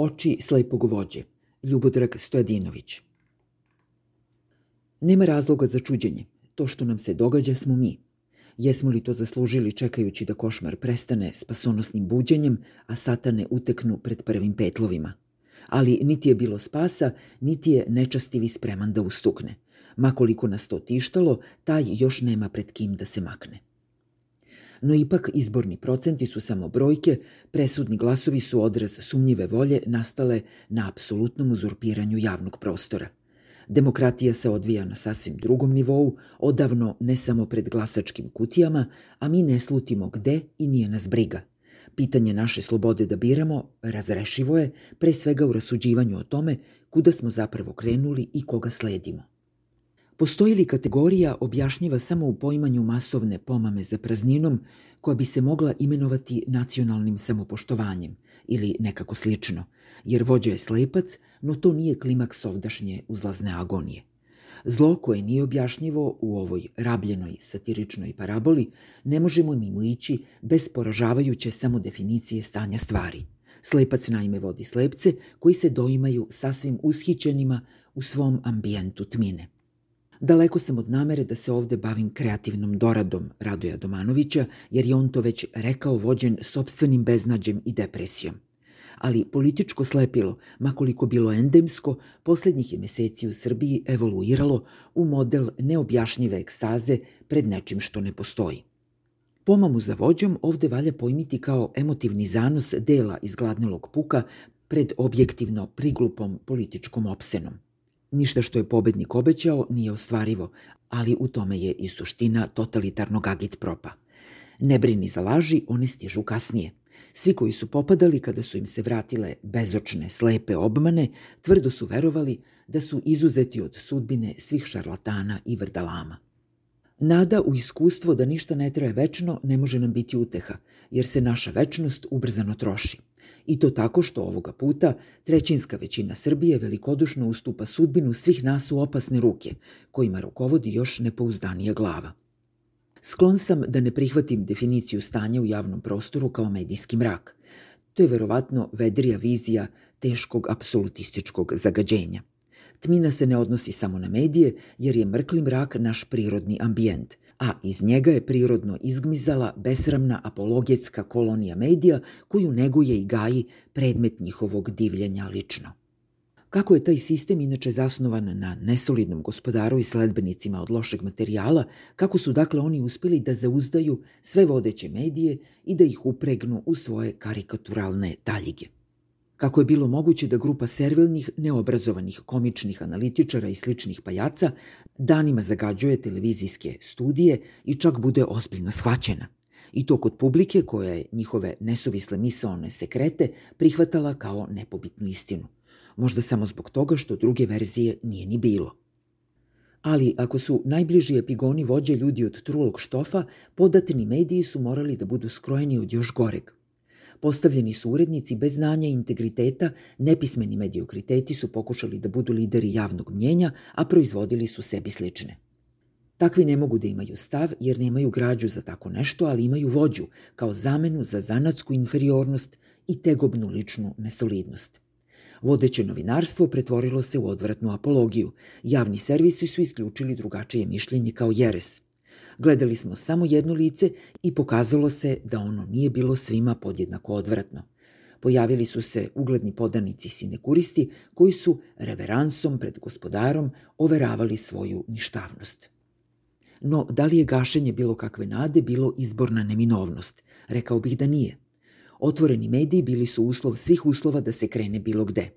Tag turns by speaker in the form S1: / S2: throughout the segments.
S1: Oči slepog vođe. Ljubodrag Stojadinović. Nema razloga za čuđenje. To što nam se događa smo mi. Jesmo li to zaslužili čekajući da košmar prestane spasonosnim buđenjem, a satane uteknu pred prvim petlovima? Ali niti je bilo spasa, niti je nečastivi spreman da ustukne. Makoliko nas to tištalo, taj još nema pred kim da se makne no ipak izborni procenti su samo brojke, presudni glasovi su odraz sumnjive volje nastale na apsolutnom uzurpiranju javnog prostora. Demokratija se odvija na sasvim drugom nivou, odavno ne samo pred glasačkim kutijama, a mi ne slutimo gde i nije nas briga. Pitanje naše slobode da biramo razrešivo je, pre svega u rasuđivanju o tome kuda smo zapravo krenuli i koga sledimo. Postoji li kategorija objašnjiva samo u poimanju masovne pomame za prazninom koja bi se mogla imenovati nacionalnim samopoštovanjem ili nekako slično, jer vođa je slepac, no to nije klimaks ovdašnje uzlazne agonije. Zlo koje nije objašnjivo u ovoj rabljenoj satiričnoj paraboli ne možemo mimo ići bez poražavajuće samo definicije stanja stvari. Slepac naime vodi slepce koji se doimaju sasvim ushićenima u svom ambijentu tmine – Daleko sam od namere da se ovde bavim kreativnom doradom Radoja Domanovića, jer je on to već rekao vođen sobstvenim beznađem i depresijom. Ali političko slepilo, makoliko bilo endemsko, poslednjih je meseci u Srbiji evoluiralo u model neobjašnjive ekstaze pred nečim što ne postoji. Pomamu za vođom ovde valja pojmiti kao emotivni zanos dela izgladnelog puka pred objektivno priglupom političkom opsenom – Ništa što je pobednik obećao nije ostvarivo, ali u tome je i suština totalitarnog agitpropa. Ne brini za laži, one stižu kasnije. Svi koji su popadali kada su im se vratile bezočne, slepe obmane, tvrdo su verovali da su izuzeti od sudbine svih šarlatana i vrdalama. Nada u iskustvo da ništa ne traje večno ne može nam biti uteha, jer se naša večnost ubrzano troši. I to tako što ovoga puta trećinska većina Srbije velikodušno ustupa sudbinu svih nas u opasne ruke, kojima rukovodi još nepouzdanija glava. Sklon sam da ne prihvatim definiciju stanja u javnom prostoru kao medijski mrak. To je verovatno vedrija vizija teškog apsolutističkog zagađenja. Tmina se ne odnosi samo na medije, jer je mrkli mrak naš prirodni ambijent – a iz njega je prirodno izgmizala besramna apologetska kolonija medija koju neguje i gaji predmet njihovog divljenja lično. Kako je taj sistem inače zasnovan na nesolidnom gospodaru i sledbenicima od lošeg materijala, kako su dakle oni uspeli da zauzdaju sve vodeće medije i da ih upregnu u svoje karikaturalne taljige kako je bilo moguće da grupa servilnih, neobrazovanih komičnih analitičara i sličnih pajaca danima zagađuje televizijske studije i čak bude ozbiljno shvaćena. I to kod publike koja je njihove nesuvisle misaone sekrete prihvatala kao nepobitnu istinu. Možda samo zbog toga što druge verzije nije ni bilo. Ali ako su najbliži epigoni vođe ljudi od trulog štofa, podatni mediji su morali da budu skrojeni od još goreg. Postavljeni su urednici bez znanja i integriteta, nepismeni mediokriteti su pokušali da budu lideri javnog mnjenja, a proizvodili su sebi slične. Takvi ne mogu da imaju stav jer nemaju građu za tako nešto, ali imaju vođu kao zamenu za zanatsku inferiornost i tegobnu ličnu nesolidnost. Vodeće novinarstvo pretvorilo se u odvratnu apologiju. Javni servisi su isključili drugačije mišljenje kao jeres – Gledali smo samo jedno lice i pokazalo se da ono nije bilo svima podjednako odvratno. Pojavili su se ugledni podanici sinekuristi koji su reveransom pred gospodarom overavali svoju ništavnost. No, da li je gašenje bilo kakve nade bilo izborna neminovnost? Rekao bih da nije. Otvoreni mediji bili su uslov svih uslova da se krene bilo gde.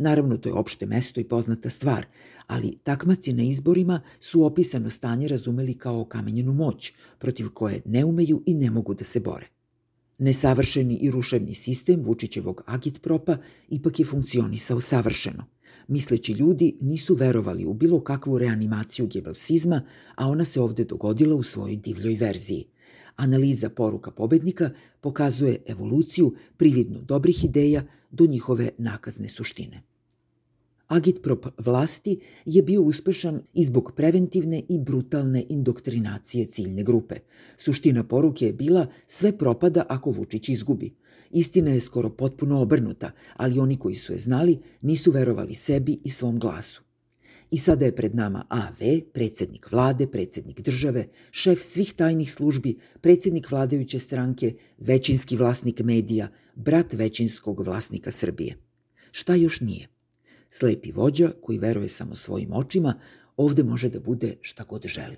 S1: Naravno, to je opšte mesto i poznata stvar, ali takmaci na izborima su opisano stanje razumeli kao kamenjenu moć, protiv koje ne umeju i ne mogu da se bore. Nesavršeni i ruševni sistem Vučićevog agitpropa ipak je funkcionisao savršeno. Misleći ljudi nisu verovali u bilo kakvu reanimaciju gebelsizma, a ona se ovde dogodila u svojoj divljoj verziji. Analiza poruka pobednika pokazuje evoluciju prividno dobrih ideja do njihove nakazne suštine. Agitprop vlasti je bio uspešan i zbog preventivne i brutalne indoktrinacije ciljne grupe. Suština poruke je bila sve propada ako Vučić izgubi. Istina je skoro potpuno obrnuta, ali oni koji su je znali nisu verovali sebi i svom glasu. I sada je pred nama AV, predsednik vlade, predsednik države, šef svih tajnih službi, predsednik vladajuće stranke, većinski vlasnik medija, brat većinskog vlasnika Srbije. Šta još nije? Slepi vođa koji veruje samo svojim očima, ovde može da bude šta god želi.